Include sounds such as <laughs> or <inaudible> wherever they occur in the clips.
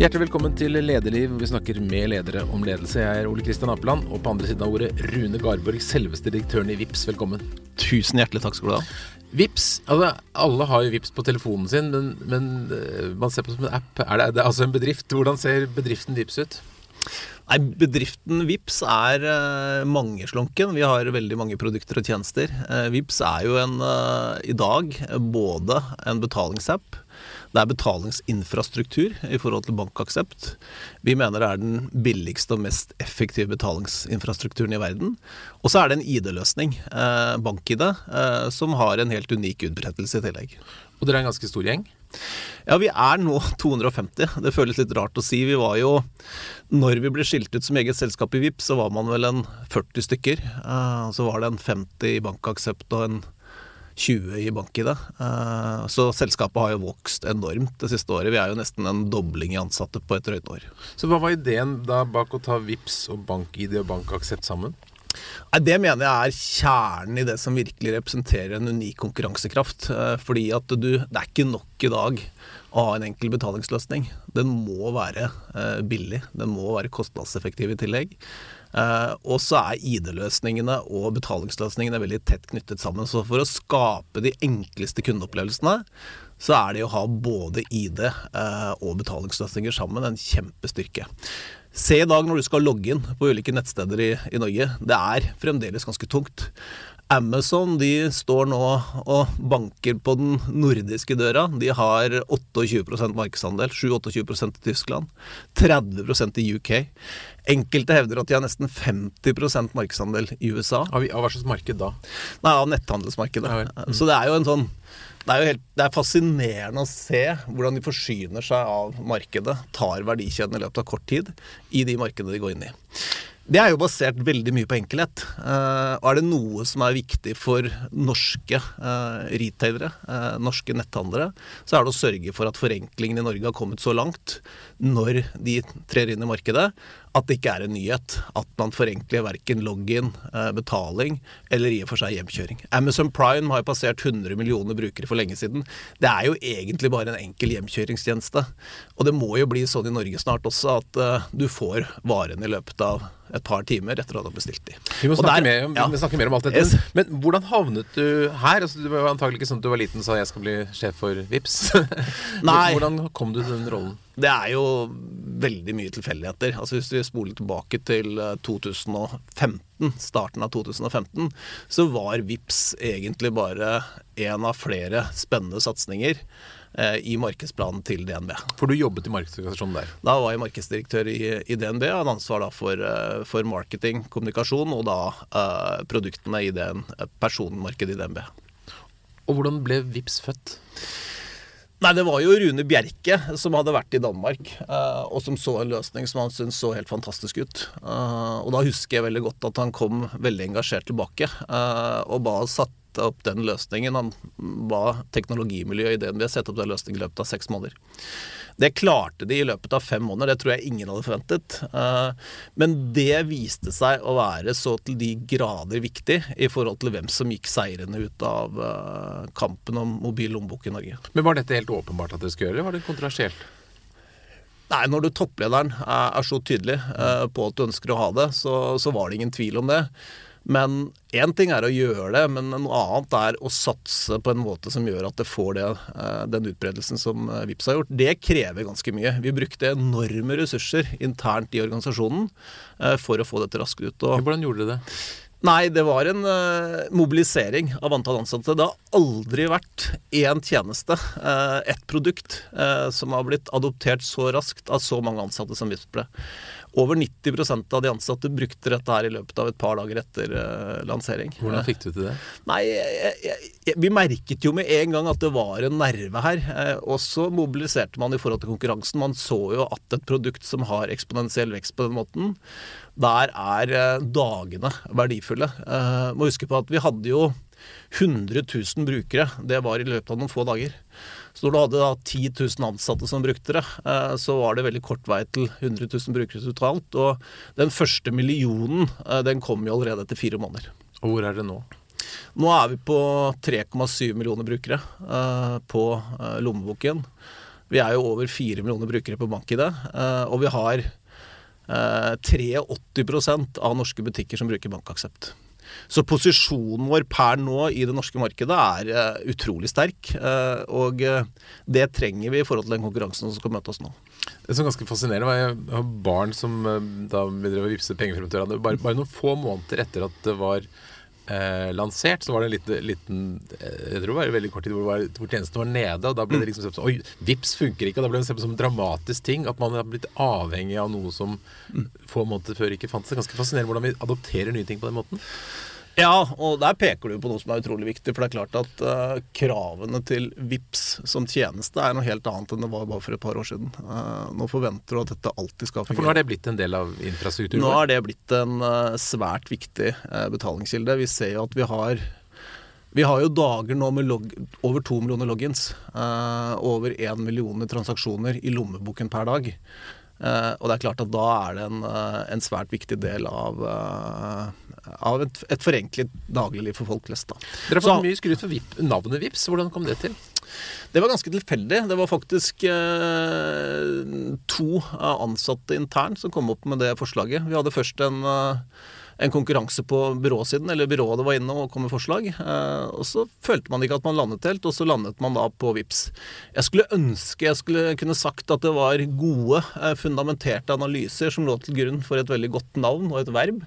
Hjertelig velkommen til Lederliv. Vi snakker med ledere om ledelse. Jeg er Ole Kristian Apeland, og på andre siden av ordet Rune Garborg, selveste direktøren i VIPS. Velkommen. Tusen hjertelig takk skal du ha. VIPS, altså Alle har jo VIPS på telefonen sin, men, men eh, man ser på det som en app. Er det, det er altså en bedrift? Hvordan ser bedriften VIPS ut? Nei, Bedriften VIPS er uh, mangeslunken. Vi har veldig mange produkter og tjenester. Uh, VIPS er jo en, uh, i dag både en betalingsapp det er betalingsinfrastruktur i forhold til bankaksept. Vi mener det er den billigste og mest effektive betalingsinfrastrukturen i verden. Og så er det en ID-løsning, eh, bank-ID, eh, som har en helt unik utbrettelse i tillegg. Og dere er en ganske stor gjeng? Ja, vi er nå 250. Det føles litt rart å si. Vi var jo Når vi ble skilt ut som eget selskap i VIP, så var man vel en 40 stykker. Eh, så var det en 50 i bankaksept og en 20 i bank-ID. Eh, så selskapet har jo vokst enormt det siste året. Vi er jo nesten en dobling i ansatte på et drøyt år. Så hva var ideen da bak å ta VIPS og bank-ID og bankaksept sammen? Det mener jeg er kjernen i det som virkelig representerer en unik konkurransekraft. Eh, fordi at du, det er ikke nok i dag å ha en enkel betalingsløsning. Den må være eh, billig. Den må være kostnadseffektiv i tillegg. Uh, og så er ID-løsningene og betalingsløsningene veldig tett knyttet sammen. Så for å skape de enkleste kundeopplevelsene, så er det å ha både ID uh, og betalingsløsninger sammen en kjempestyrke. Se i dag når du skal logge inn på ulike nettsteder i, i Norge. Det er fremdeles ganske tungt. Amazon de står nå og banker på den nordiske døra. De har 28% markedsandel. 7-28% i Tyskland. 30% i UK. Enkelte hevder at de har nesten 50% markedsandel i USA. Av, hva slags marked da? Nei, Av netthandelsmarkedet. Ja, mm. Så det er jo en sånn det er jo helt, det er fascinerende å se hvordan de forsyner seg av markedet, tar verdikjeden i løpet av kort tid, i de markedene de går inn i. Det er jo basert veldig mye på enkelhet. Uh, og er det noe som er viktig for norske uh, retailere, uh, norske netthandlere, så er det å sørge for at forenklingen i Norge har kommet så langt når de trer inn i markedet, at det ikke er en nyhet at man forenkler verken login, betaling eller i og for seg hjemkjøring. Amazon Prime har jo passert 100 millioner brukere for lenge siden. Det er jo egentlig bare en enkel hjemkjøringstjeneste. Og det må jo bli sånn i Norge snart også at du får varene i løpet av et par timer etter at du har bestilt de. Vi må snakke, der, mer, om, ja. snakke, mer, om, alt dette. Yes. Men hvordan havnet du her? Altså, det var antagelig ikke sånn at du var liten og sa jeg skal bli sjef for VIPS. <laughs> Nei. Hvordan kom du til den rollen? Det er jo veldig mye tilfeldigheter. Altså Hvis vi spoler tilbake til 2015, eh, starten av 2015, så var VIPS egentlig bare en av flere spennende satsinger. Eh, i markedsplanen til DNB. For du jobbet i markedsorganisasjonen der? Da var jeg markedsdirektør i, i DNB. Jeg hadde ansvar for, eh, for, marketing, kommunikasjon og da eh, produktene i den personmarkedet i DNB. Og hvordan ble VIPS født? Nei, Det var jo Rune Bjerke som hadde vært i Danmark, uh, og som så en løsning som han syntes så helt fantastisk ut. Uh, og Da husker jeg veldig godt at han kom veldig engasjert tilbake uh, og ba oss satt sette opp den løsningen. Han ba teknologimiljøet i DNB sette opp den løsningen i løpet av seks måneder. Det klarte de i løpet av fem måneder, det tror jeg ingen hadde forventet. Eh, men det viste seg å være så til de grader viktig i forhold til hvem som gikk seirende ut av eh, kampen om mobil lommebok i Norge. Men Var dette helt åpenbart at dere skulle gjøre, eller var det kontrasielt? Nei, når du topplederen er, så tydelig eh, på at du ønsker å ha det, så, så var det ingen tvil om det. Men én ting er å gjøre det, men noe annet er å satse på en måte som gjør at det får det, eh, den utbredelsen som eh, Vips har gjort. Det krever ganske mye. Vi brukte enorme ressurser internt i organisasjonen eh, for å få dette raskt ut. Hvordan gjorde dere det? Nei, det var en uh, mobilisering av antall ansatte. Det har aldri vært én tjeneste, uh, ett produkt, uh, som har blitt adoptert så raskt av så mange ansatte som Vips ble. Over 90% av de ansatte brukte dette her i løpet av et par dager etter uh, lansering. Hvordan fikk du til det? Nei, jeg, jeg, Vi merket jo med en gang at det var en nerve her. Uh, og så mobiliserte man i forhold til konkurransen. Man så jo at et produkt som har eksponentiell vekst på den måten, der er uh, dagene verdifulle. må huske på at vi hadde jo 100 000 brukere. Det var i løpet av noen få dager. Så når du hadde da 10 000 ansatte som brukte det, eh, så var det veldig kort vei til 100 000 brukere totalt. Og den første millionen eh, den kom jo allerede etter fire måneder. Og hvor er det nå? Nå er vi på 3,7 millioner brukere eh, på lommeboken. Vi er jo over 4 millioner brukere på BankID, og vi har uh, 83 av norske butikker som bruker bankaksept. Så posisjonen vår per nå i det norske markedet er uh, utrolig sterk. Uh, og uh, det trenger vi i forhold til den konkurransen som skal møte oss nå. Det som er ganske fascinerende var Jeg har barn som da vi drev og vippset penger frem til hverandre. Bare, bare, noen få måneder etter at det var lansert, så var det en liten, liten Jeg tror det var veldig kort tid hvor, var, hvor tjenesten var nede. Og da ble det liksom sett på Oi, Vips funker ikke. Og da ble det sett på som en dramatisk ting. At man har blitt avhengig av noe som få måneder før ikke fantes. Det er ganske fascinerende hvordan vi adopterer nye ting på den måten. Ja, og der peker du på noe som er utrolig viktig. For det er klart at uh, kravene til VIPS som tjeneste er noe helt annet enn det var bare for et par år siden. Uh, nå forventer du at dette alltid skal fungere. For nå har det blitt en del av infrastrukturen? Nå har det blitt en uh, svært viktig betalingskilde. Vi ser jo at vi har vi har jo dager nå med log over to millioner logins. over én million transaksjoner i lommeboken per dag. Uh, og det er klart at da er det en, uh, en svært viktig del av, uh, av et, et, forenklet dagligliv for folk flest. Da. Dere har fått mye skryt for VIP, navnet Vips. Hvordan kom det til? Det var ganske tilfeldig. Det var faktisk to ansatte internt som kom opp med det forslaget. Vi hadde først en en konkurranse på byråsiden, eller byrået var inne og kom med forslag. Eh, og så følte man ikke at man landet helt, og så landet man da på VIPS. Jeg skulle ønske jeg skulle kunne sagt at det var gode, eh, fundamenterte analyser som lå til grunn for et veldig godt navn og et verb.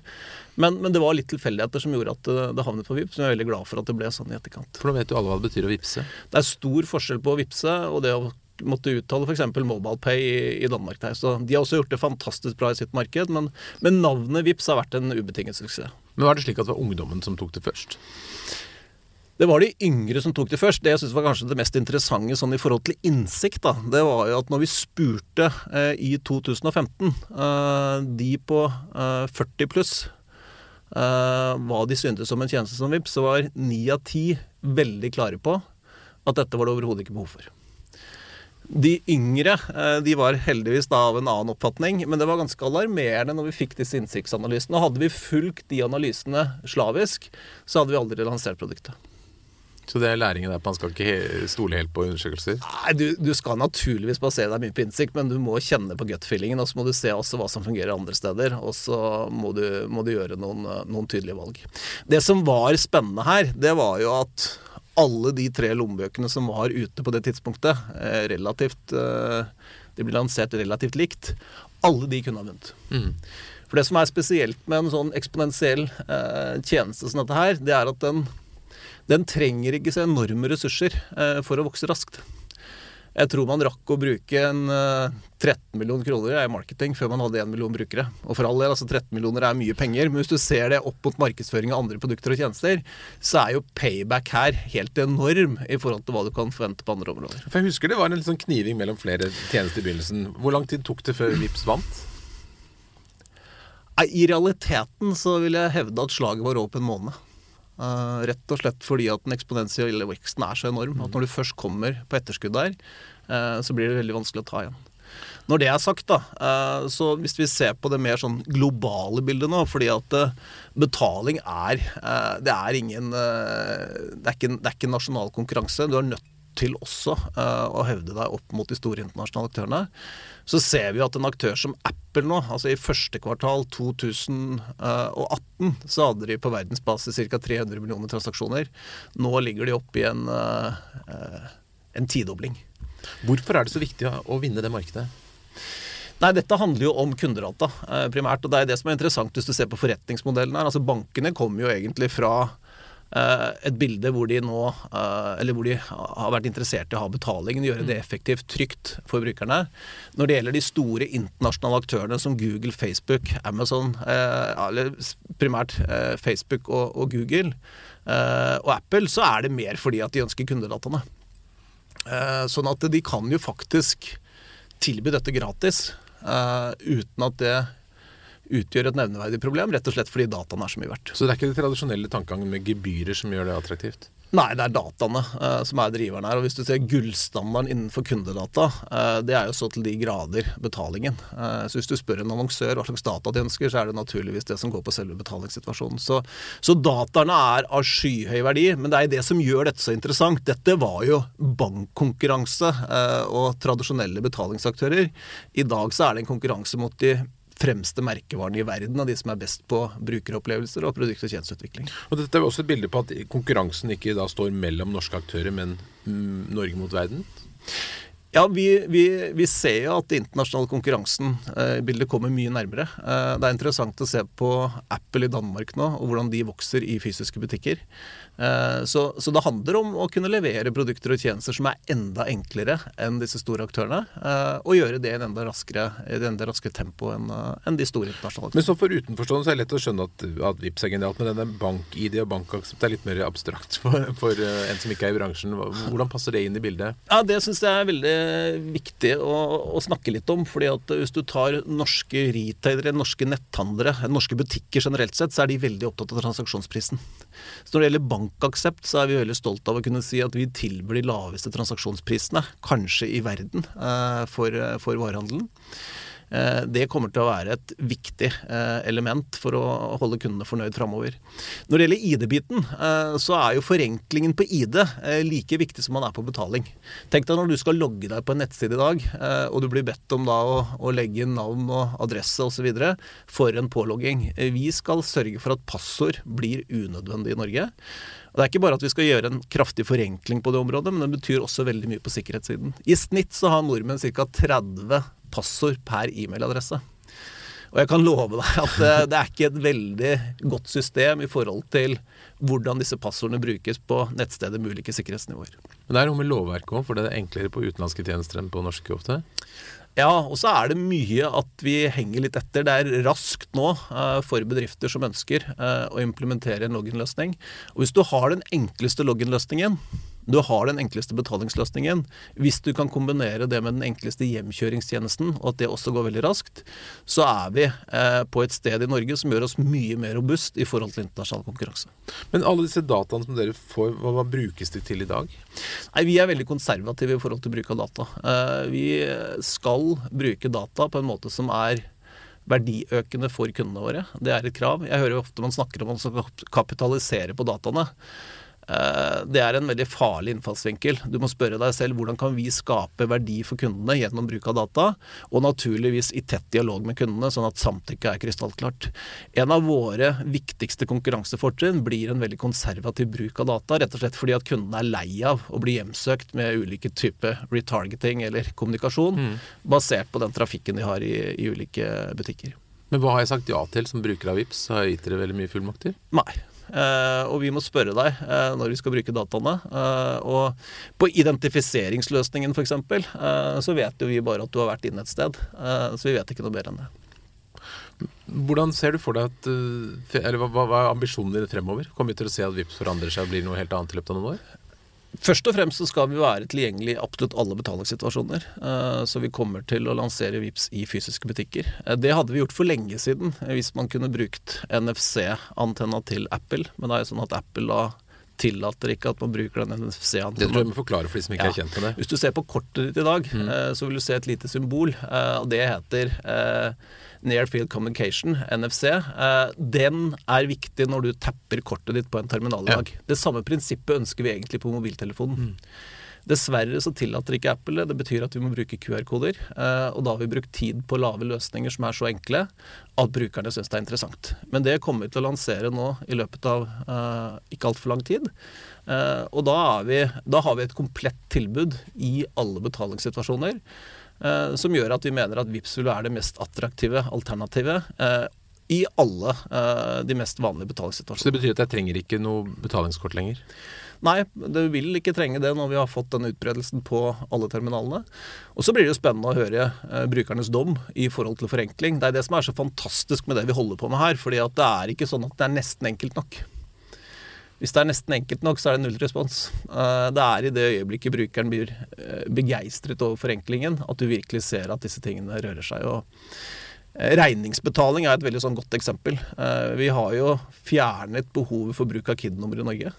Men, men, det var litt tilfeldigheter som gjorde at det, det havnet på VIPS. Men jeg er veldig glad for at det ble sånn i etterkant. For nå vet jo alle hva det betyr å vippse. Det er stor forskjell på å vippse og det å måtte uttale f.eks. MobilePay i, i Danmark. Der. Så De har også gjort det fantastisk bra i sitt marked, men, men navnet Vips har vært en ubetinget suksess. Men Var det slik at det var ungdommen som tok det først? Det var de yngre som tok det først. Det jeg synes var kanskje det mest interessante sånn i forhold til innsikt, da, det var jo at når vi spurte eh, i 2015 eh, de på eh, 40 pluss eh, hva de syntes om en tjeneste som Vipps, så var ni av ti veldig klare på at dette var det overhodet ikke behov for. De yngre eh, de var heldigvis da av en annen oppfatning, men det var ganske alarmerende når vi fikk disse innsiktsanalysene. Hadde vi fulgt de analysene slavisk, så hadde vi aldri lansert produktet. Så det er læringen der på man skal ikke stole helt på undersøkelser? Nei, du, du skal naturligvis basere deg mye på innsikt, men du må kjenne på gut-feelingen. Og så må du se også hva som fungerer andre steder, og så må du, må du gjøre noen, noen tydelige valg. Det som var spennende her, det var jo at alle de tre lommebøkene som var ute på det tidspunktet, eh, relativt eh, De ble lansert relativt likt. Alle de kunne ha vunnet. Mm. For det som er spesielt med en sånn eksponentiell eh, tjeneste som dette her, det er at den, den trenger ikke så enorme ressurser eh, for å vokse raskt. Jeg tror man rakk å bruke en 13 eh, millioner kroner i marketing før man hadde 1 million brukere. Og for all del, altså 13 millioner er mye penger, men hvis du ser det opp mot markedsføring av andre produkter og tjenester, så er jo payback her helt enorm i forhold til hva du kan forvente på andre områder. For jeg husker det var en sånn kniving mellom flere tjenester i begynnelsen. Hvor lang tid tok det før Vips vant? I realiteten så vil jeg hevde at slaget var over på en måned. Uh, rett og slett fordi at den eksponentielle veksten er så enorm at når du først kommer på etterskudd der, uh, så blir det veldig vanskelig å ta igjen. Når det er sagt, da, uh, så hvis vi ser på det mer sånn globale bildet nå fordi at betaling er Det er ingen det er ikke, det er ikke nasjonal konkurranse. Du er nødt til også å hevde deg opp mot de store internasjonale aktørene så ser vi at en aktør som Apple nå, altså i første kvartal 2018, så hadde de på verdensbasis ca. 300 millioner transaksjoner. Nå ligger de oppe i en, eh, en tidobling. Hvorfor er det så viktig å vinne det markedet? Nei, Dette handler jo om kunderdata eh, primært. og Det er det som er interessant hvis du ser på forretningsmodellen her. Altså Bankene kommer jo egentlig fra Eh, et bilde hvor de nå eh, Eller hvor de har vært interessert i å ha betalingen, gjøre det mm. effektivt, trygt for brukerne. Når det gjelder de store internasjonale aktørene som Google, Facebook, Amazon, eh, eller primært Facebook og, og Google og Apple, så er det mer fordi at de ønsker kundedataene. Sånn at de kan jo faktisk tilby dette gratis uten at det utgjør et nevneverdig problem, rett og slett fordi dataene er så mye verdt. Så det er ikke den tradisjonelle tankegangen med gebyrer som gjør det attraktivt? Nei, det er dataene eh, som er driveren her. og Hvis du ser gullstandarden innenfor kundedata, eh, det er jo så til de grader betalingen. Eh, så Hvis du spør en annonsør hva slags data de ønsker, så er det naturligvis det som går på selve betalingssituasjonen. Så, så dataene er av skyhøy verdi, men det er det som gjør dette så interessant. Dette var jo bankkonkurranse og tradisjonelle betalingsaktører. I dag så er det en konkurranse mot de fremste merkevarene i verden av de som er best på brukeropplevelser og produkt- og tjenesteutvikling. Og Dette er også et bilde på at konkurransen ikke da står mellom norske aktører, men mm, Norge mot verden? Ja, vi, vi, vi, ser jo at den internasjonale konkurransen eh, kommer mye nærmere. Eh, det er interessant å se på Apple i Danmark nå, og hvordan de vokser i fysiske butikker. Eh, så, så, det handler om å kunne levere produkter og tjenester som er enda enklere enn disse store aktørene. Eh, og gjøre det i en enda raskere, et enda raskere tempo enn enn de store internasjonale aktørene. Men så for utenforstående så er det lett å skjønne at, at Vipps er genialt, men denne bank-ID og bankaksept er litt mer abstrakt for, for, en som ikke er i bransjen. Hvordan passer det inn i bildet? Ja, Det syns jeg er veldig viktig å, å, snakke litt om. fordi at hvis du tar norske retailere, norske netthandlere, norske butikker generelt sett, så er de veldig opptatt av transaksjonsprisen. Så når det gjelder bankaksept, så er vi veldig stolt av å kunne si at vi tilbyr de laveste transaksjonsprisene, kanskje i verden, eh, for, eh, for varehandelen. Eh, det kommer til å være et viktig eh, element for å holde kundene fornøyd framover. Når det gjelder ID-biten, eh, så er jo forenklingen på ID like viktig som man er på betaling. Tenk deg når du skal logge deg på en nettside i dag, og du blir bedt om da å, å legge inn navn og adresse osv. for en pålogging. Vi skal sørge for at passord blir unødvendig i Norge. Og Det er ikke bare at vi skal gjøre en kraftig forenkling på det området, men det betyr også veldig mye på sikkerhetssiden. I snitt så har nordmenn ca. 30 passord per e-mailadresse. Og jeg kan love deg at det er ikke et veldig godt system i forhold til hvordan disse passordene brukes på nettsteder med ulike sikkerhetsnivåer. Men det er noe med lovverket òg, for det er enklere på utenlandske tjenester enn på norske ofte? Ja, og så er det mye at vi henger litt etter. Det er raskt nå uh, for bedrifter som ønsker uh, å implementere en login-løsning. Og hvis du har den enkleste login-løsningen, du har den enkleste betalingsløsningen. Hvis du kan kombinere det med den enkleste hjemkjøringstjenesten, og at det også går veldig raskt, så er vi eh, på et sted i Norge som gjør oss mye mer robust i forhold til internasjonal konkurranse. Men alle disse dataene som dere får, hva, hva brukes de til i dag? Nei, Vi er veldig konservative i forhold til bruk av data. Eh, vi skal bruke data på en måte som er verdiøkende for kundene våre. Det er et krav. Jeg hører jo ofte man snakker om å kapitalisere på dataene. Eh, det er en veldig farlig innfallsvinkel. Du må spørre deg selv hvordan kan vi skape verdi for kundene gjennom bruk av data, og naturligvis i tett dialog med kundene, sånn at samtykket er krystallklart. En av våre viktigste konkurransefortrinn blir en veldig konservativ bruk av data, rett og slett fordi at kundene er lei av å bli hjemsøkt med ulike typer retargeting eller kommunikasjon, mm. basert på den trafikken de har i, i ulike butikker. Men hva har jeg sagt ja til som bruker av VIPS? Har jeg gitt dere veldig mye fullmakter? Nei. Uh, og vi må spørre deg uh, når vi skal bruke dataene. Uh, og på identifiseringsløsningen f.eks. Uh, så vet jo vi bare at du har vært inne et sted. så vi vet ikke noe bedre enn det. Hvordan ser du for deg at Eller hva, hva er ambisjonen din fremover? Kommer vi til å se at VIPS forandrer seg og blir noe helt annet i løpet av noen år? Først og fremst så skal vi være tilgjengelig i absolutt alle betalingssituasjoner. Eh, så vi kommer til å lansere VIPS i fysiske butikker. Eh, det hadde vi gjort for lenge siden hvis man kunne brukt NFC-antenna til Apple. Men det er jo sånn at Apple da tillater ikke at man bruker den NFC-antenna. Det tror jeg må forklare for de som ikke ja. er kjent med det. Hvis du ser på kortet ditt i dag, mm. Eh, så vil du se et lite symbol, og det heter Near Field Communication, NFC, eh, den er viktig når du tapper kortet ditt på en terminal i dag. Ja. Det samme prinsippet ønsker vi egentlig på mobiltelefonen. Mm. Dessverre så tillater ikke Apple det. Det betyr at vi må bruke QR-koder. Eh, og da har vi brukt tid på lave løsninger som er så enkle at brukerne syns det er interessant. Men det kommer vi til å lansere nå i løpet av uh, ikke altfor lang tid. Uh, og da, vi, da har vi et komplett tilbud i alle betalingssituasjoner. Eh, som gjør at vi mener at Vipps vil være det mest attraktive alternativet eh, i alle eh, de mest vanlige betalingssituasjonene. Så det betyr at jeg trenger ikke noe betalingskort lenger? Nei, du vil ikke trenge det når vi har fått den utbredelsen på alle terminalene. Og så blir det jo spennende å høre eh, brukernes dom i forhold til forenkling. Det er det som er så fantastisk med det vi holder på med her. fordi at det er ikke sånn at det er nesten enkelt nok. Hvis det er nesten enkelt nok, så er det null respons. Eh, det er i det øyeblikket brukeren blir eh, begeistret over forenklingen, at du virkelig ser at disse tingene rører seg. Og Eh, regningsbetaling er et veldig sånn godt eksempel. Vi har jo fjernet behovet for bruk av KID-nummer i Norge.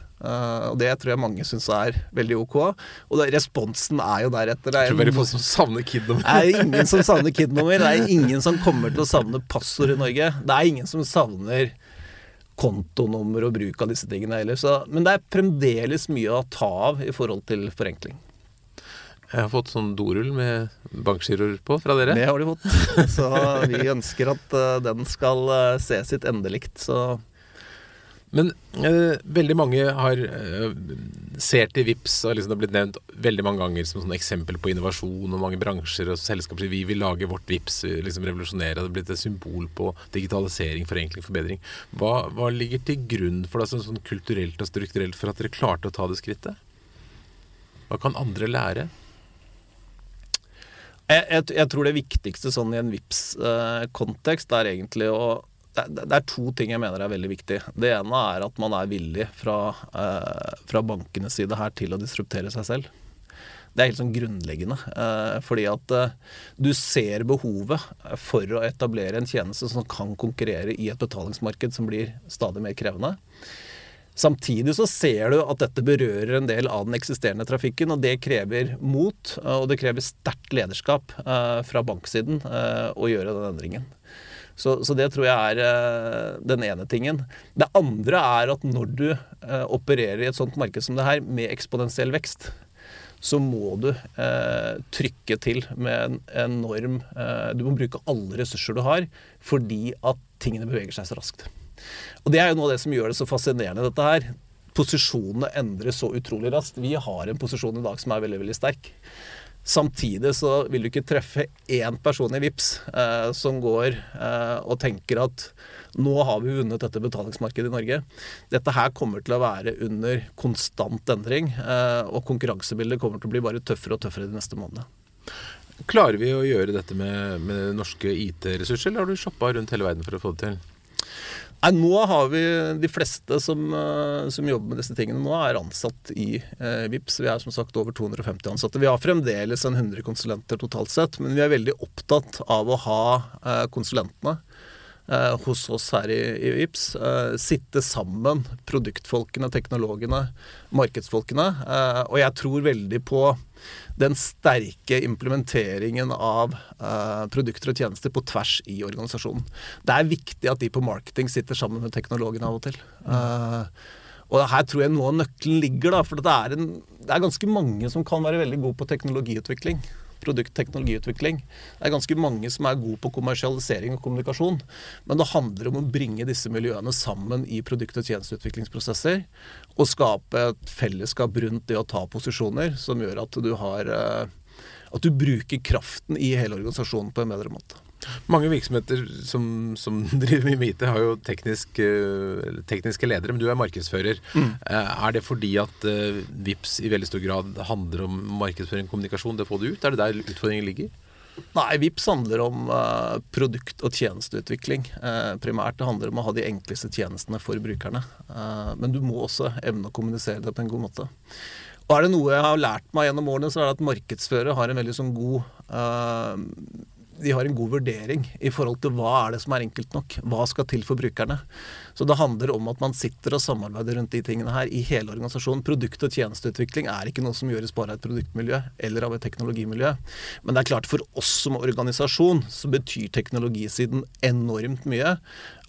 Og Det tror jeg mange syns er veldig ok. Og det, responsen er jo deretter. Det er, veldig få som savner KID-nummer. <laughs> Det er ingen som savner KID-nummer. Det er ingen som kommer til å savne passord i Norge. Det er ingen som savner kontonummer og bruk av disse tingene heller. Så, men det er fremdeles mye å ta av i forhold til forenkling. Jeg har fått sånn dorull med bankgiroer på fra dere. Det har de fått. <laughs> Så vi ønsker at uh, den skal uh, se sitt endelikt. Så men eh, veldig mange har eh, ser til VIPS og liksom det har blitt nevnt veldig mange ganger som sånn eksempel på innovasjon, og mange bransjer og selskaper vi vil lage vårt VIPS, liksom revolusjonere. Det har blitt et symbol på digitalisering, forenkling, forbedring. Hva, hva ligger til grunn for det sånn, sånn kulturelt og strukturelt for at dere klarte å ta det skrittet? Hva kan andre lære? Jeg, jeg, jeg, tror det viktigste sånn i en vips kontekst uh, er egentlig å det, er to ting jeg mener er veldig viktig. Det ene er at man er villig fra, eh, fra bankenes side her til å disruptere seg selv. Det er helt sånn grunnleggende. Eh, fordi at eh, du ser behovet for å etablere en tjeneste som kan konkurrere i et betalingsmarked som blir stadig mer krevende. Samtidig så ser du at dette berører en del av den eksisterende trafikken, og det krever mot, og det krever sterkt lederskap eh, fra banksiden eh, å gjøre den endringen. Så, så, det tror jeg er eh, den ene tingen. Det andre er at når du eh, opererer i et sånt marked som det her, med eksponentiell vekst, så må du eh, trykke til med en enorm Du må bruke alle ressurser du har, fordi at tingene beveger seg så raskt. Og Det er jo noe av det som gjør det så fascinerende, dette her. Posisjonene endres så utrolig raskt. Vi har en posisjon i dag som er veldig, veldig sterk. Samtidig så vil du ikke treffe én person i VIPS eh, som går eh, og tenker at nå har vi vunnet dette betalingsmarkedet i Norge. Dette her kommer til å være under konstant endring, eh, og konkurransebildet kommer til å bli bare tøffere og tøffere de neste månedene. Klarer vi å gjøre dette med, med norske IT-ressurser, eller har du shoppa rundt hele verden for å få det til? Nei, nå har vi de fleste som, eh, som, jobber med disse tingene nå, er ansatt i eh, VIPS. Vi er som sagt over 250 ansatte. Vi har fremdeles en 100 konsulenter totalt sett, men vi er veldig opptatt av å ha eh, konsulentene eh, hos oss her i, i VIPS. Eh, sitte sammen, produktfolkene, teknologene, markedsfolkene. Eh, og jeg tror veldig på den sterke implementeringen av uh, produkter og tjenester på tvers i organisasjonen. Det er viktig at de på marketing sitter sammen med teknologene av og til. Uh, og her tror jeg noe av nøkkelen ligger, da, for det er, en, det er ganske mange som kan være veldig gode på teknologiutvikling produktteknologiutvikling. Det er ganske mange som er gode på kommersialisering og kommunikasjon. Men det handler om å bringe disse miljøene sammen i produkt- og tjenesteutviklingsprosesser. Og skape et fellesskap rundt det å ta posisjoner som gjør at du har eh, at du bruker kraften i hele organisasjonen på en bedre måte. Mange virksomheter som, som <laughs> driver med IT, har jo teknisk, uh, tekniske ledere, men du er markedsfører. Mm. Uh, er det fordi at uh, VIPS i veldig stor grad handler om markedsføring og kommunikasjon? Det får du ut? Er det der utfordringen ligger? Nei, VIPS handler om produkt- og tjenesteutvikling. primært det handler om å ha de enkleste tjenestene for brukerne. men du må også evne å kommunisere det på en god måte. Og er det noe jeg har lært meg gjennom årene, så er det at markedsførere har en veldig sånn god de har en god vurdering i forhold til hva er det som er enkelt nok. Hva skal til for brukerne. Så det handler om at man sitter og samarbeider rundt de tingene her i hele organisasjonen. Produkt- og tjenesteutvikling er ikke noe som gjøres bare av et produktmiljø eller av et teknologimiljø. Men det er klart for oss som organisasjon så betyr teknologisiden enormt mye.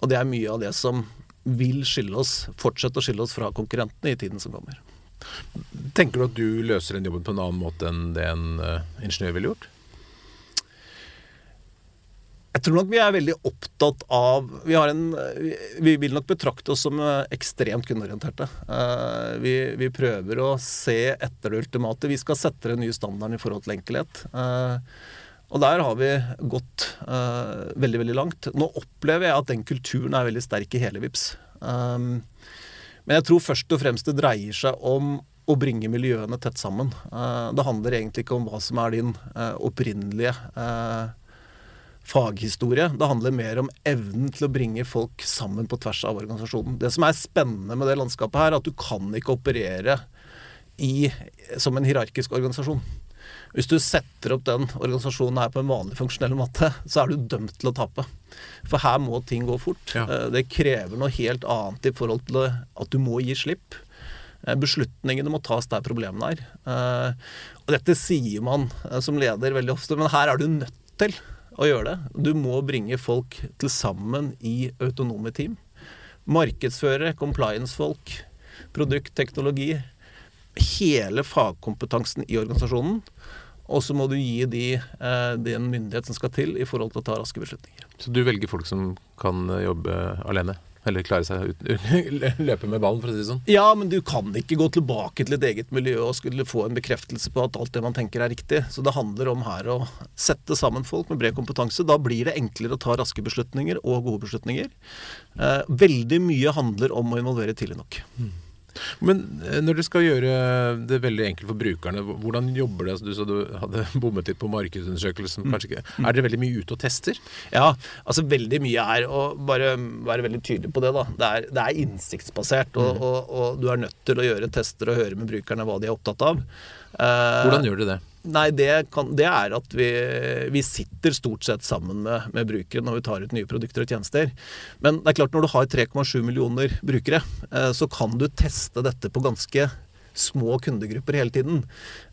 Og det er mye av det som vil skille oss, fortsette å skille oss fra konkurrentene i tiden som kommer. Tenker du at du løser den jobben på en annen måte enn det en uh, ingeniør ville gjort? Jeg tror nok vi er veldig opptatt av Vi, en, vi vil nok betrakte oss som eh, ekstremt kundeorienterte. Eh, vi, vi, prøver å se etter det ultimate. Vi skal sette den nye standarden i forhold til enkelhet. Eh, og der har vi gått veldig, veldig langt. Nå opplever jeg at den kulturen er veldig sterk i hele VIPS. men jeg tror først og fremst det dreier seg om å bringe miljøene tett sammen. det handler egentlig ikke om hva som er din opprinnelige faghistorie. Det handler mer om evnen til å bringe folk sammen på tvers av organisasjonen. Det som er spennende med det landskapet her, er at du kan ikke operere i, som en hierarkisk organisasjon. Hvis du setter opp den organisasjonen her på en vanlig funksjonell måte, så er du dømt til å tape. For her må ting gå fort. Ja. Eh, Det krever noe helt annet i forhold til at du må gi slipp. Eh, Beslutningene må tas der problemene er. Eh, Og dette sier man som leder veldig ofte, men her er du nødt til å gjøre det. Du må bringe folk til sammen i autonome team. Markedsførere, compliance-folk, produkt, teknologi. Hele fagkompetansen i organisasjonen. Og så må du gi de eh, den myndighet som skal til i forhold til å ta raske beslutninger. Så du velger folk som kan eh, jobbe alene? Eller klare seg uten Løpe med ballen, for å si det sånn? Ja, men du kan ikke gå tilbake til et eget miljø og skulle få en bekreftelse på at alt det man tenker er riktig. Så det handler om her å sette sammen folk med bred kompetanse. Da blir det enklere å ta raske beslutninger og gode beslutninger. Eh, veldig mye handler om å involvere tidlig nok. Men eh, når dere skal gjøre det veldig enkelt for brukerne, hvordan jobber det? Altså, Du sa du hadde <laughs> bommet litt på markedsundersøkelsen. Kanskje ikke. Er dere veldig mye ute og tester? Ja, altså veldig mye er å bare være veldig tydelig på det. da. Det er, det er innsiktsbasert, og, og, og du er nødt til å gjøre tester og høre med brukerne hva de er opptatt av. Eh, Hvordan gjør dere det? Nei, det, kan, det er at vi, vi sitter stort sett sammen med, med brukere når vi tar ut nye produkter og tjenester. Men det er klart når du har 3,7 millioner brukere, eh, så kan du teste dette på ganske små kundegrupper hele tiden.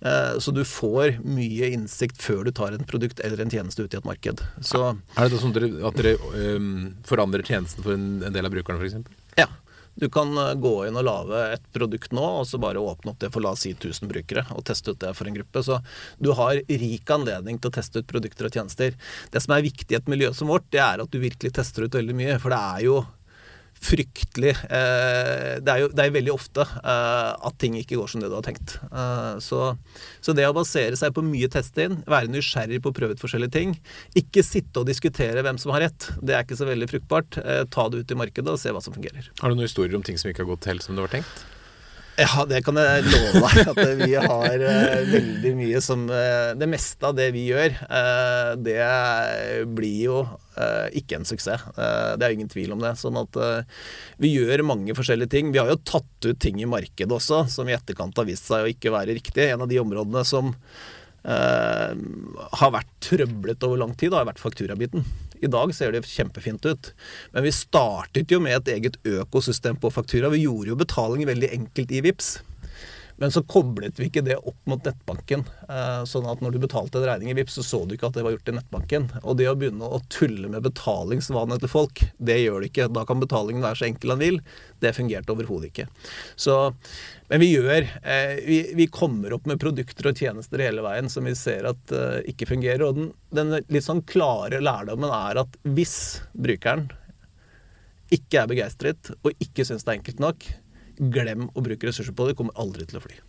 Eh, Så du får mye innsikt før du tar en produkt eller en tjeneste ut i et marked. Så Er det sånn at dere, øhm, forandrer tjenesten for en, en del av brukerne, f.eks.? ja. Du kan eh, gå inn og lage et produkt nå, og så bare åpne opp det for la oss si 1000 brukere, og teste ut det for en gruppe. Så du har rik anledning til å teste ut produkter og tjenester. Det som er viktig i et miljø som vårt, det er at du virkelig tester ut veldig mye. For det er jo fryktelig eh, det, er jo, det er veldig ofte eh, at ting ikke går som det du har tenkt. Eh, så, så det å basere seg på mye testing, være nysgjerrig på å prøve ut forskjellige ting, ikke sitte og diskutere hvem som har rett, det er ikke så veldig fruktbart. Eh, ta det ut i markedet og se hva som fungerer. Har du noen historier om ting som ikke har gått helt som det var tenkt? Ja, det kan jeg love deg. At vi har eh, veldig mye som eh, Det meste av det vi gjør, eh, det blir jo ikke en suksess. Det er ingen tvil om det. Sånn at vi gjør mange forskjellige ting. Vi har jo tatt ut ting i markedet også som i etterkant har vist seg å ikke være riktig. En av de områdene som har vært trøblet over lang tid, har vært fakturabiten. I dag ser det kjempefint ut. Men vi startet jo med et eget økosystem på faktura. Vi gjorde jo betaling veldig enkelt i VIPS. Men så koblet vi ikke det opp mot nettbanken. Eh, Sånn at når du betalte en regning i VIPS, så så du ikke at det var gjort i nettbanken. Og det å begynne å tulle med betalingsvanene til folk, det gjør det ikke. Da kan betalingen være så enkel han vil. Det fungerte overhodet ikke. Så, men vi gjør eh, vi, vi kommer opp med produkter og tjenester hele veien som vi ser at eh, ikke fungerer. Og den, den litt sånn klare lærdommen er at hvis brukeren ikke er begeistret og ikke syns det er enkelt nok, glem å bruke ressurser på det. Det kommer aldri til å fly.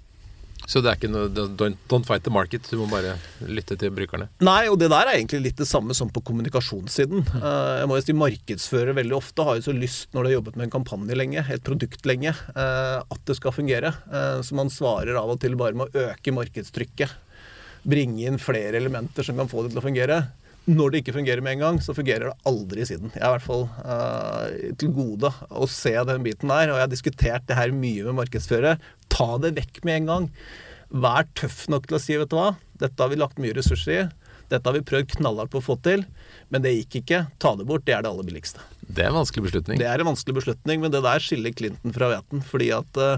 Så det er ikke noe don't, don't fight the market, du må bare lytte til brukerne. Nei, og det der er egentlig litt det samme som på kommunikasjonssiden. Eh, jeg må jo si Markedsførere veldig ofte har jo så lyst, når de har jobbet med en kampanje lenge, et produkt lenge, eh, at det skal fungere. Eh, Så man svarer av og til bare med å øke markedstrykket. Bringe inn flere elementer som kan få det til å fungere. Når det ikke fungerer med en gang, så fungerer det aldri siden. Jeg er i hvert fall uh, til gode å se den biten der, og jeg har diskutert det her mye med markedsførere. Ta det vekk med en gang. Vær tøff nok til å si, vet du hva, dette har vi lagt mye ressurser i. Dette har vi prøvd knallhardt på å få til, men det gikk ikke. Ta det bort, det er det aller billigste. Det er en vanskelig beslutning. Det er en vanskelig beslutning, men det der skiller Clinton fra Veten. Fordi at uh,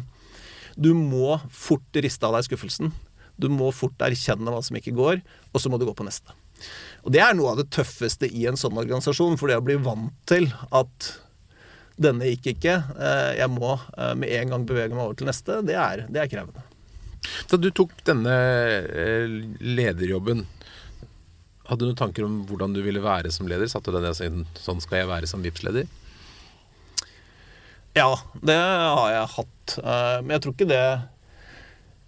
du må fort riste av deg skuffelsen. Du må fort erkjenne hva som ikke går, og så må du gå på neste. Og det er noe av det tøffeste i en sånn organisasjon, for det å bli vant til at denne gikk ikke, eh, jeg må eh, med en gang bevege meg over til neste, det er, det er krevende. Da du tok denne eh, lederjobben, hadde du noen tanker om hvordan du ville være som leder? Satte du deg ned og sa sånn skal jeg være som VIPS-leder? Ja, det har jeg hatt. Men jeg tror ikke det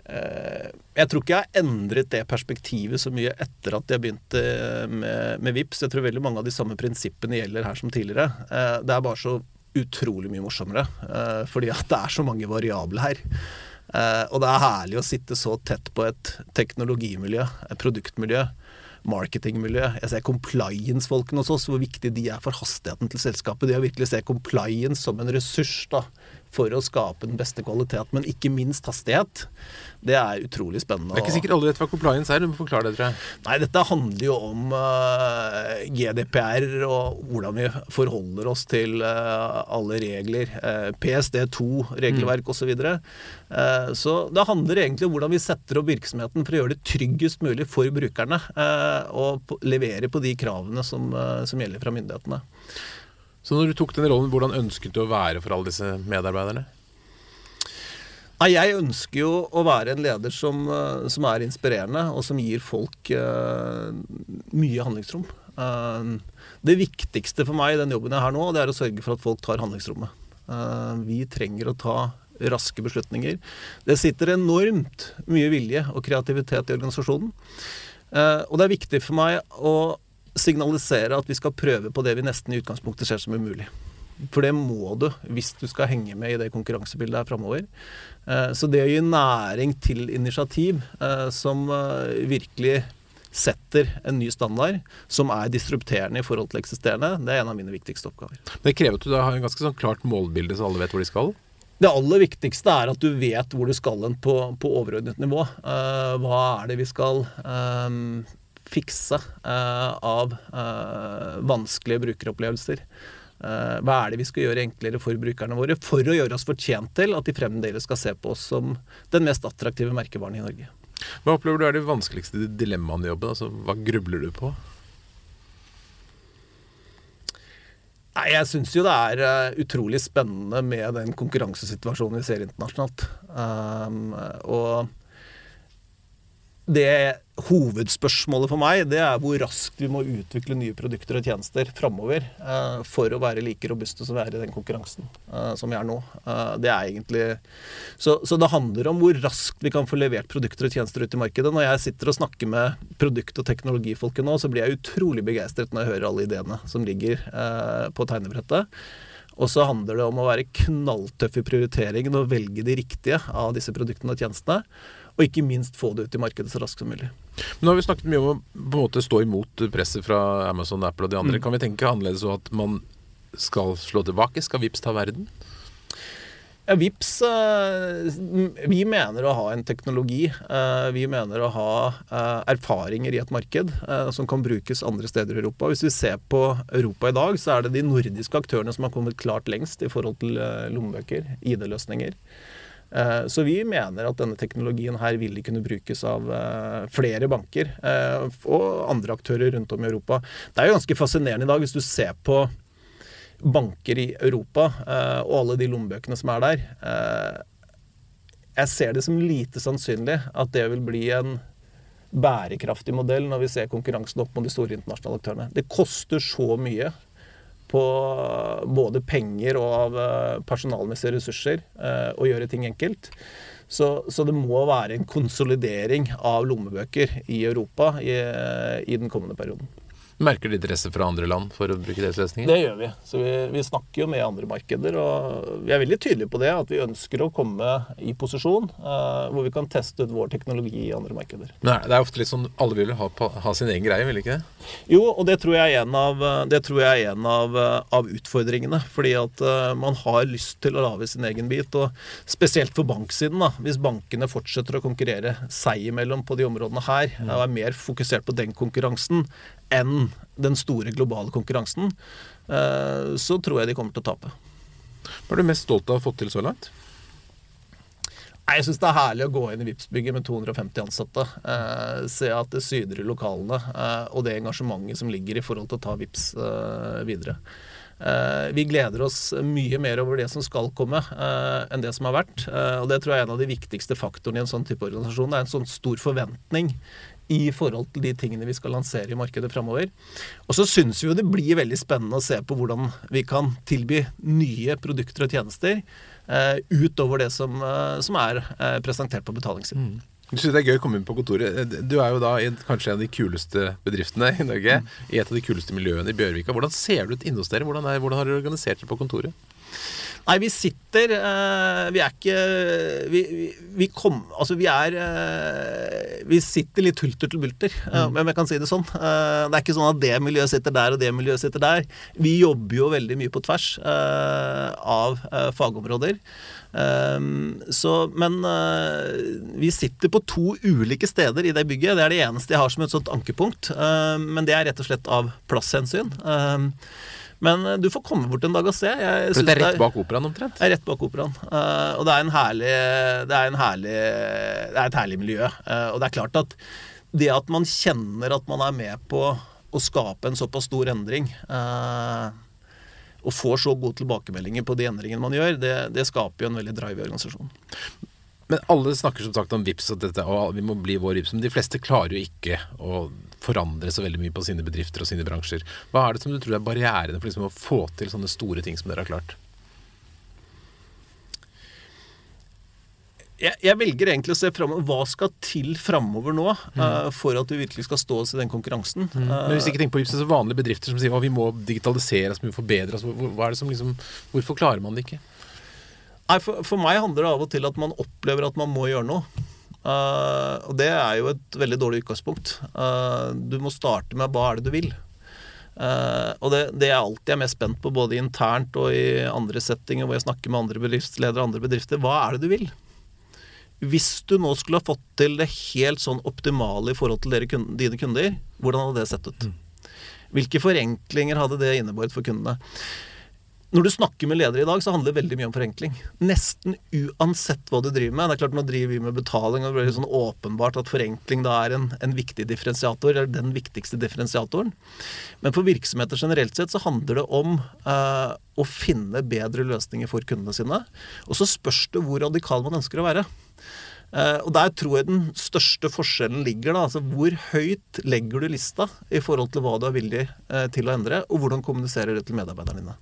Jeg tror ikke jeg har endret det perspektivet så mye etter at jeg begynte med, med VIPS. Jeg tror veldig mange av de samme prinsippene gjelder her som tidligere. Eh, Det er bare så utrolig mye morsommere, eh, fordi at det er så mange variable her. Eh, Og det er herlig å sitte så tett på et teknologimiljø, et produktmiljø, marketingmiljø. Jeg ser compliance-folkene hos oss, hvor viktig de er for hastigheten til selskapet. Det å virkelig se compliance som en ressurs da, for å skape den beste kvalitet, men ikke minst hastighet. Det er utrolig spennende. Det er ikke sikkert alle vet hva compliance er. Du må forklare det, tror jeg. Nei, dette handler jo om uh, GDPR og hvordan vi forholder oss til uh, alle regler. Uh, PSD2-regelverk mm. osv. Så, uh, så det handler egentlig om hvordan vi setter opp virksomheten for å gjøre det tryggest mulig for brukerne. og levere på de kravene som, som gjelder fra myndighetene. Så når du tok den rollen, hvordan ønsket du å være for alle disse medarbeiderne? Nei, Jeg ønsker jo å være en leder som, eh, som er inspirerende, og som gir folk uh, mye handlingsrom. Uh, det viktigste for meg i den jobben jeg har nå, det er å sørge for at folk tar handlingsrommet. Uh, vi trenger å ta raske beslutninger. Det sitter enormt mye vilje og kreativitet i organisasjonen. og det er viktig for meg å signalisere at vi skal prøve på det vi nesten i utgangspunktet ser som umulig. For det må du hvis du skal henge med i det konkurransebildet her framover. Eh, så det å gi næring til initiativ eh, som eh, virkelig setter en ny standard som er disrupterende i forhold til eksisterende, det er en av mine viktigste oppgaver. Det krever at du har en ganske sånn klart målbilde, så alle vet hvor de skal? Det aller viktigste er at du vet hvor du skal hen på, på, overordnet nivå. hva er det vi skal um, fikse uh, av uh, vanskelige brukeropplevelser. Uh, hva er det vi skal gjøre enklere for brukerne våre for å gjøre oss fortjent til at de fremdeles skal se på oss som den mest attraktive merkevaren i Norge. Hva opplever du er de vanskeligste dilemmaene i jobben? Altså, hva grubler du på? Nei, Jeg syns jo det er utrolig spennende med den konkurransesituasjonen vi ser internasjonalt. Um, og det hovedspørsmålet for meg det er hvor raskt vi må utvikle nye produkter og tjenester framover uh, for å være like robuste som vi er i den konkurransen uh, som vi er nå. Uh, det er egentlig så, så, det handler om hvor raskt vi kan få levert produkter og tjenester ut i markedet. Når jeg sitter og snakker med produkt- og teknologifolket nå, så blir jeg utrolig begeistret når jeg hører alle ideene som ligger på tegnebrettet. Og så handler det om å være knalltøff i prioriteringen og velge de riktige av disse produktene og tjenestene og ikke minst få det ut i markedet så raskt som mulig. Men Nå har vi snakket mye om å på en måte stå imot presset fra Amazon, Apple og de andre. Mm. Kan vi tenke annerledes og at man skal slå tilbake? Skal Vips ta verden? Ja, Vips, eh, Vi mener å ha en teknologi. Eh, vi mener å ha eh, erfaringer i et marked som kan brukes andre steder i Europa. Hvis vi ser på Europa i dag, så er det de nordiske aktørene som har kommet klart lengst i forhold til lommebøker, ID-løsninger. Eh, så vi mener at denne teknologien her vil kunne brukes av eh, flere banker eh, og andre aktører rundt om i Europa. Det er jo ganske fascinerende i dag hvis du ser på banker i Europa og alle de lommebøkene som er der. Jeg ser det som lite sannsynlig at det vil bli en bærekraftig modell når vi ser konkurransen opp mot de store internasjonale aktørene. Det koster så mye på både penger og av eh, personalmessige ressurser eh, å gjøre ting enkelt. Så, så, det må være en konsolidering av lommebøker i Europa i, i den kommende perioden. Merker de interesse fra andre land for å bruke deres løsninger? Det gjør vi. Så vi, vi, snakker jo med andre markeder. Og vi er veldig tydelige på det, at vi ønsker å komme i posisjon uh, hvor vi kan teste ut vår teknologi i andre markeder. Nei, Det er ofte litt sånn alle vil ha, ha sin egen greie, vil ikke det? Jo, og det tror jeg er en av, jeg er en av, av utfordringene. Fordi at uh, man har lyst til å lage sin egen bit. Og spesielt for banksiden, da. Hvis bankene fortsetter å konkurrere seg imellom på de områdene her, mm. og er mer fokusert på den konkurransen enn den store globale konkurransen, eh, så tror jeg de kommer til å tape. Hva er du mest stolt av å ha fått til så langt? Jeg syns det er herlig å gå inn i Vipps-bygget med 250 ansatte. Eh, se at det syder i lokalene, eh, og det engasjementet som ligger i forhold til å ta Vips eh, videre. Vi gleder oss mye mer over det som skal komme, enn det som har vært. og det tror jeg er en av de viktigste faktorene i en sånn type organisasjon. Det er en sånn stor forventning i forhold til de tingene vi skal lansere i markedet framover. Og så syns vi jo det blir veldig spennende å se på hvordan vi kan tilby nye produkter og tjenester eh, utover det som, eh, som er eh, presentert på betalingssiden. Mm. Du synes det er gøy å komme inn på kontoret. Du er jo da i kanskje en av de kuleste bedriftene i Norge. Mm. I et av de kuleste miljøene i Bjørvika. Hvordan ser det ut inne hos dere? Hvordan, er, hvordan har dere organisert det på kontoret? Nei, vi sitter eh, Vi er ikke Vi, vi, vi kom Altså, vi er eh, Vi sitter litt hulter til bulter, mm. om jeg kan si det sånn. Eh, det er ikke sånn at det miljøet sitter der, og det miljøet sitter der. Vi jobber jo veldig mye på tvers eh, av eh, fagområder. Så, men vi sitter på to ulike steder i det bygget. Det er det eneste jeg har som et sånt ankepunkt. Men det er rett og slett av plasshensyn. Men eh, du får komme bort en dag og se. Jeg For det er rett bak operaen omtrent? Det er rett bak operaen. Uh, og det er, en herlig, det, er en herlig, det er et herlig miljø. Uh, og det er klart at det at man kjenner at man er med på å skape en såpass stor endring og får så gode tilbakemeldinger på de endringene man gjør, det, det skaper jo en veldig drive i organisasjonen. Men alle snakker som sagt om VIPS og dette, og vi må bli vår VIPS. Men de fleste klarer jo ikke å forandre så veldig mye på sine bedrifter og sine bransjer. Hva er det som du tror er barrierene for liksom å få til sånne store ting som dere har klart? Jeg, jeg, velger egentlig å se framover. Hva skal til framover nå mm. uh, for at vi virkelig skal stå oss i den konkurransen? Mm. Men Hvis vi ikke tenker på så vanlige bedrifter som sier at vi må digitalisere oss, vi må forbedre oss, er som liksom, hvorfor klarer man det ikke? Nei, for, for, meg handler det av og til at man opplever at man må gjøre noe. Uh, og det er jo et veldig dårlig utgangspunkt. Uh, du må starte med hva er det du vil. Uh, og det, det jeg alltid er mest spent på, både internt og i andre settinger hvor jeg snakker med andre bedriftsledere og andre bedrifter, hva er det du vil? Hvis du nå skulle ha fått til det helt sånn optimale i forhold til dere, dine kunder, hvordan hadde det sett ut? Mm. Hvilke forenklinger hadde det innebåret for kundene? Når du snakker med ledere i dag, så handler det veldig mye om forenkling. Nesten uansett hva du driver med. Det er klart Nå driver vi med betaling, og det blir sånn åpenbart at forenkling da er en, en viktig differensiator, eller den viktigste differensiatoren. Men for virksomheter generelt sett så handler det om eh, å finne bedre løsninger for kundene sine. Og så spørs det hvor radikal man ønsker å være. Uh, og Der tror jeg den største forskjellen ligger. da, altså Hvor høyt legger du lista i forhold til hva du er villig uh, til å endre, og hvordan kommuniserer det til medarbeiderne dine?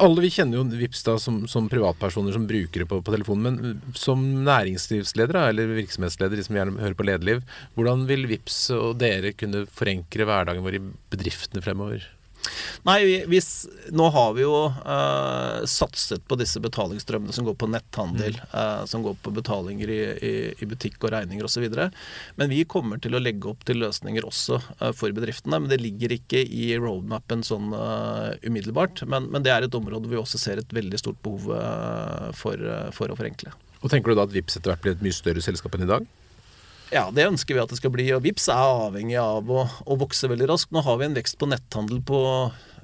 Alle vi kjenner jo Vips da som, som privatpersoner som brukere på, på, telefonen. Men som næringslivsledere eller virksomhetsledere som gjerne hører på Lederliv, hvordan vil Vips og dere kunne forenkle hverdagen vår i bedriftene fremover? Nei, hvis, nå har vi jo uh, satset på disse betalingsstrømmene som går på netthandel, mm. uh, som går på betalinger i, i, i butikk og regninger osv. Men vi kommer til å legge opp til løsninger også uh, for bedriftene. Men det ligger ikke i roadmapen sånn umiddelbart. Men, men, det er et område hvor vi også ser et veldig stort behov for, for å forenkle. Og Tenker du da at Vipps etter hvert blir et mye større selskap enn i dag? Ja, det ønsker vi at det skal bli. Og Vips er avhengig av å, å, vokse veldig raskt. Nå har vi en vekst på netthandel på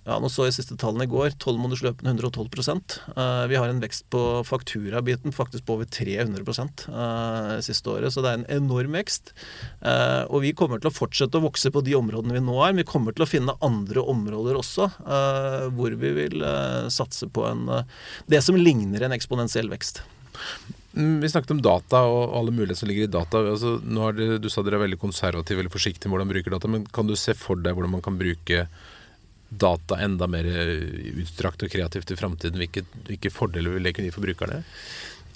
ja, nå så jeg siste tallene i går. 12 måneders 112 uh, Vi har en vekst på fakturabiten faktisk på over 300 uh, siste året. Så det er en enorm vekst. Uh, og vi kommer til å fortsette å vokse på de områdene vi nå er. Men vi kommer til å finne andre områder også hvor vi vil satse på en, det som ligner en eksponentiell vekst. Mm, vi snakket om data og alle muligheter som ligger i data. Altså, nå det, du sa dere er veldig konservative eller forsiktige med hvordan man bruker data. Men kan du se for deg hvordan man kan bruke data enda mer utstrakt og kreativt i framtiden? Hvilke, hvilke, fordeler vil det kunne gi for brukerne?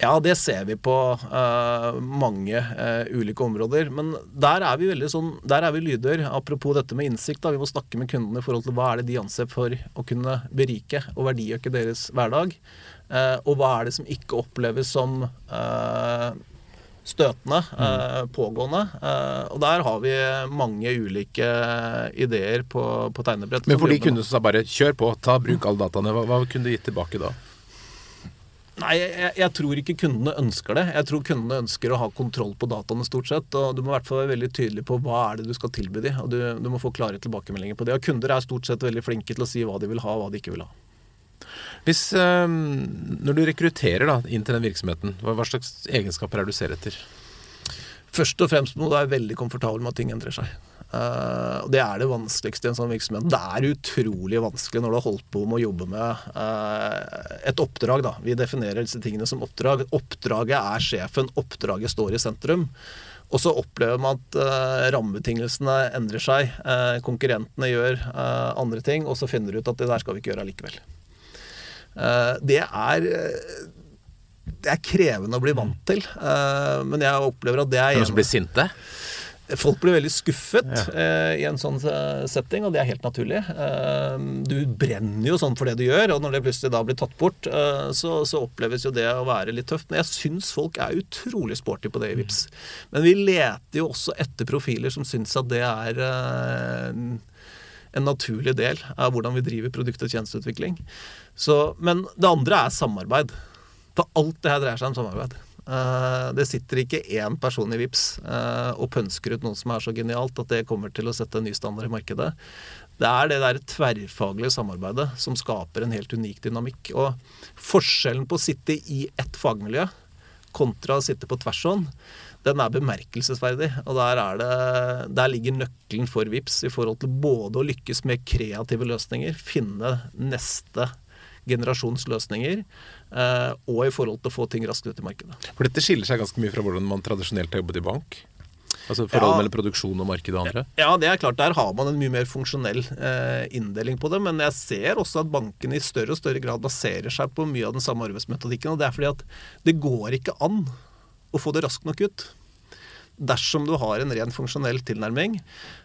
Ja, det ser vi på uh, mange uh, ulike områder. Men der er vi veldig sånn, der er vi lyder. Apropos dette med innsikt. Da, vi må snakke med kundene i forhold til hva er det de anser for å kunne berike og verdiøke deres hverdag. Uh, og hva er det som ikke oppleves som støtende, mm. pågående. og der har vi mange ulike ideer på, på tegnebrett. Men for de kundene som sa bare 'kjør på, ta bruk alle dataene', hva, hva kunne du gitt tilbake da? Nei, jeg, jeg, tror ikke kundene ønsker det. Jeg tror kundene ønsker å ha kontroll på dataene stort sett. Og du må i hvert fall være veldig tydelig på hva er det du skal tilby dem. Og du, du må få klare tilbakemeldinger på det. Og kunder er stort sett veldig flinke til å si hva de vil ha, og hva de ikke vil ha. Hvis, øh, når du rekrutterer da, inn til den virksomheten, hva, hva slags egenskaper er det du ser etter? Først og fremst må du være veldig komfortabel med at ting endrer seg. Uh, det er det vanskeligste i en sånn virksomhet. Det er utrolig vanskelig når du har holdt på med å jobbe med uh, et oppdrag. Da. Vi definerer disse tingene som oppdrag. Oppdraget er sjefen, oppdraget står i sentrum. Og så opplever man at uh, rammebetingelsene endrer seg. konkurrentene gjør andre ting, og så finner du ut at det der skal vi ikke gjøre allikevel. Det er det er krevende å bli vant til, men jeg opplever at det Er noen som blir sinte? Folk blir veldig skuffet eh, i en sånn setting, og det er helt naturlig. Eh, du brenner jo sånn for det du gjør, og når det plutselig da blir tatt bort, eh, så, så, oppleves jo det å være litt tøft. Men jeg syns folk er utrolig sporty på det i VIPS. Men vi leter jo også etter profiler som syns at det er en naturlig del av hvordan vi driver produkt- og tjenesteutvikling. Så, men det andre er samarbeid. For alt det her dreier seg om samarbeid. Eh, det sitter ikke én person i VIPS eh, og pønsker ut noe som er så genialt at det kommer til å sette en ny standard i markedet. Det er det der tverrfaglige samarbeidet som skaper en helt unik dynamikk. Og forskjellen på å sitte i ett fagmiljø kontra å sitte på tvers den er bemerkelsesverdig. Og der, det, der ligger nøkkelen for VIPS i forhold til både å lykkes med kreative løsninger, finne neste generasjons løsninger, og i forhold til å få ting raskt ut i markedet. For dette skiller seg ganske mye fra hvordan man tradisjonelt har jobbet i bank? Altså Forholdet ja, mellom produksjon og marked og andre? Ja, det er klart. Der har man en mye mer funksjonell eh, inndeling på det. Men jeg ser også at bankene i større og større grad baserer seg på mye av den samme arbeidsmetodikken. Og det er fordi at det går ikke an å få det raskt nok ut dersom du har en ren funksjonell tilnærming.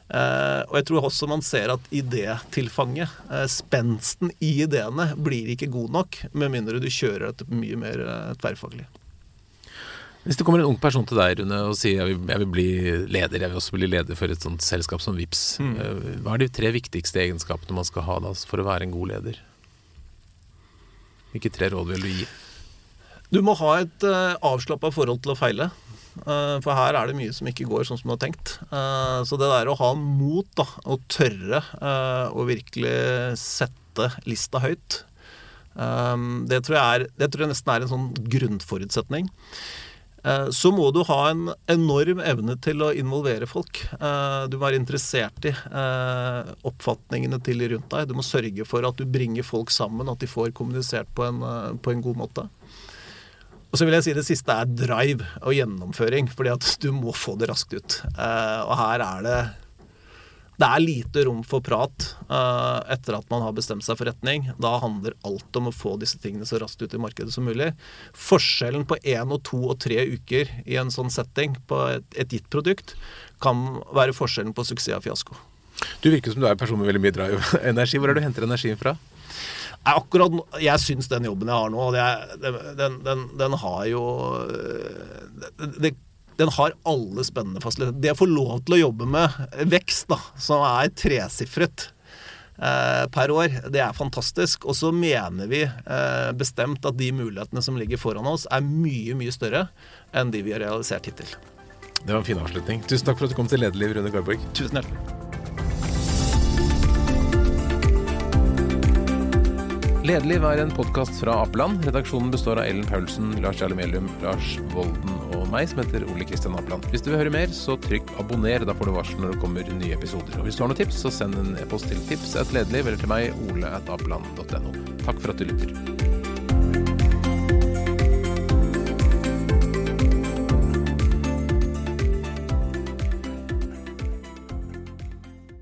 Eh, og jeg tror også man ser at idétilfanget, eh, spensten i ideene, blir ikke god nok med mindre du kjører dette mye mer eh, tverrfaglig. Hvis det kommer en ung person til deg Rune, og sier jeg vil, jeg vil, bli leder, jeg vil også bli leder for et sånt selskap som VIPS. Mm. Eh, hva er de tre viktigste egenskapene man skal ha da, for å være en god leder? Hvilke tre råd vil du gi? Du må ha et uh, avslappa forhold til å feile. Uh, for her er det mye som ikke går sånn som du har tenkt. Uh, så det der å ha mot, da, og tørre uh, å virkelig sette lista høyt, det, tror jeg er, det tror jeg nesten er en sånn grunnforutsetning. Så må du ha en enorm evne til å involvere folk. Du må være interessert i oppfatningene til de rundt deg. Du må sørge for at du bringer folk sammen, at de får kommunisert på en, på en god måte. Og så vil jeg si det siste er drive og gjennomføring, fordi at du må få det raskt ut. Uh, og her er det det er lite rom for prat uh, etter at man har bestemt seg for retning. Da handler alt om å få disse tingene så raskt ut i markedet som mulig. Forskjellen på én og to og tre uker i en sånn setting på et, et gitt produkt kan være forskjellen på suksess og fiasko. Du virker som du er en person med veldig mye drive. <laughs> Energi. Hvor er det du henter energien fra? Akkurat, Jeg syns den jobben jeg har nå, det, den, den, den, har jo det, den har alle spennende fasiliteter. Det å få lov til å jobbe med vekst, da, som er tresifret eh, per år, det er fantastisk. Og så mener vi eh, bestemt at de mulighetene som ligger foran oss, er mye, mye større enn de vi har realisert hittil. Det var en fin avslutning. Tusen takk for at du kom til Lederliv, Rune Garborg. Tusen hjertelig. Lederliv er en podkast fra Appeland. Redaksjonen består av Ellen Paulsen, Lars Jarle Melum, Lars Volden og meg, som heter Ole Kristian Appeland. Hvis du vil høre mer, så trykk abonner. Da får du varsel når det kommer nye episoder. Og hvis du har noen tips, så send en e-post til tips eller til meg, ole. Takk for at du lytter.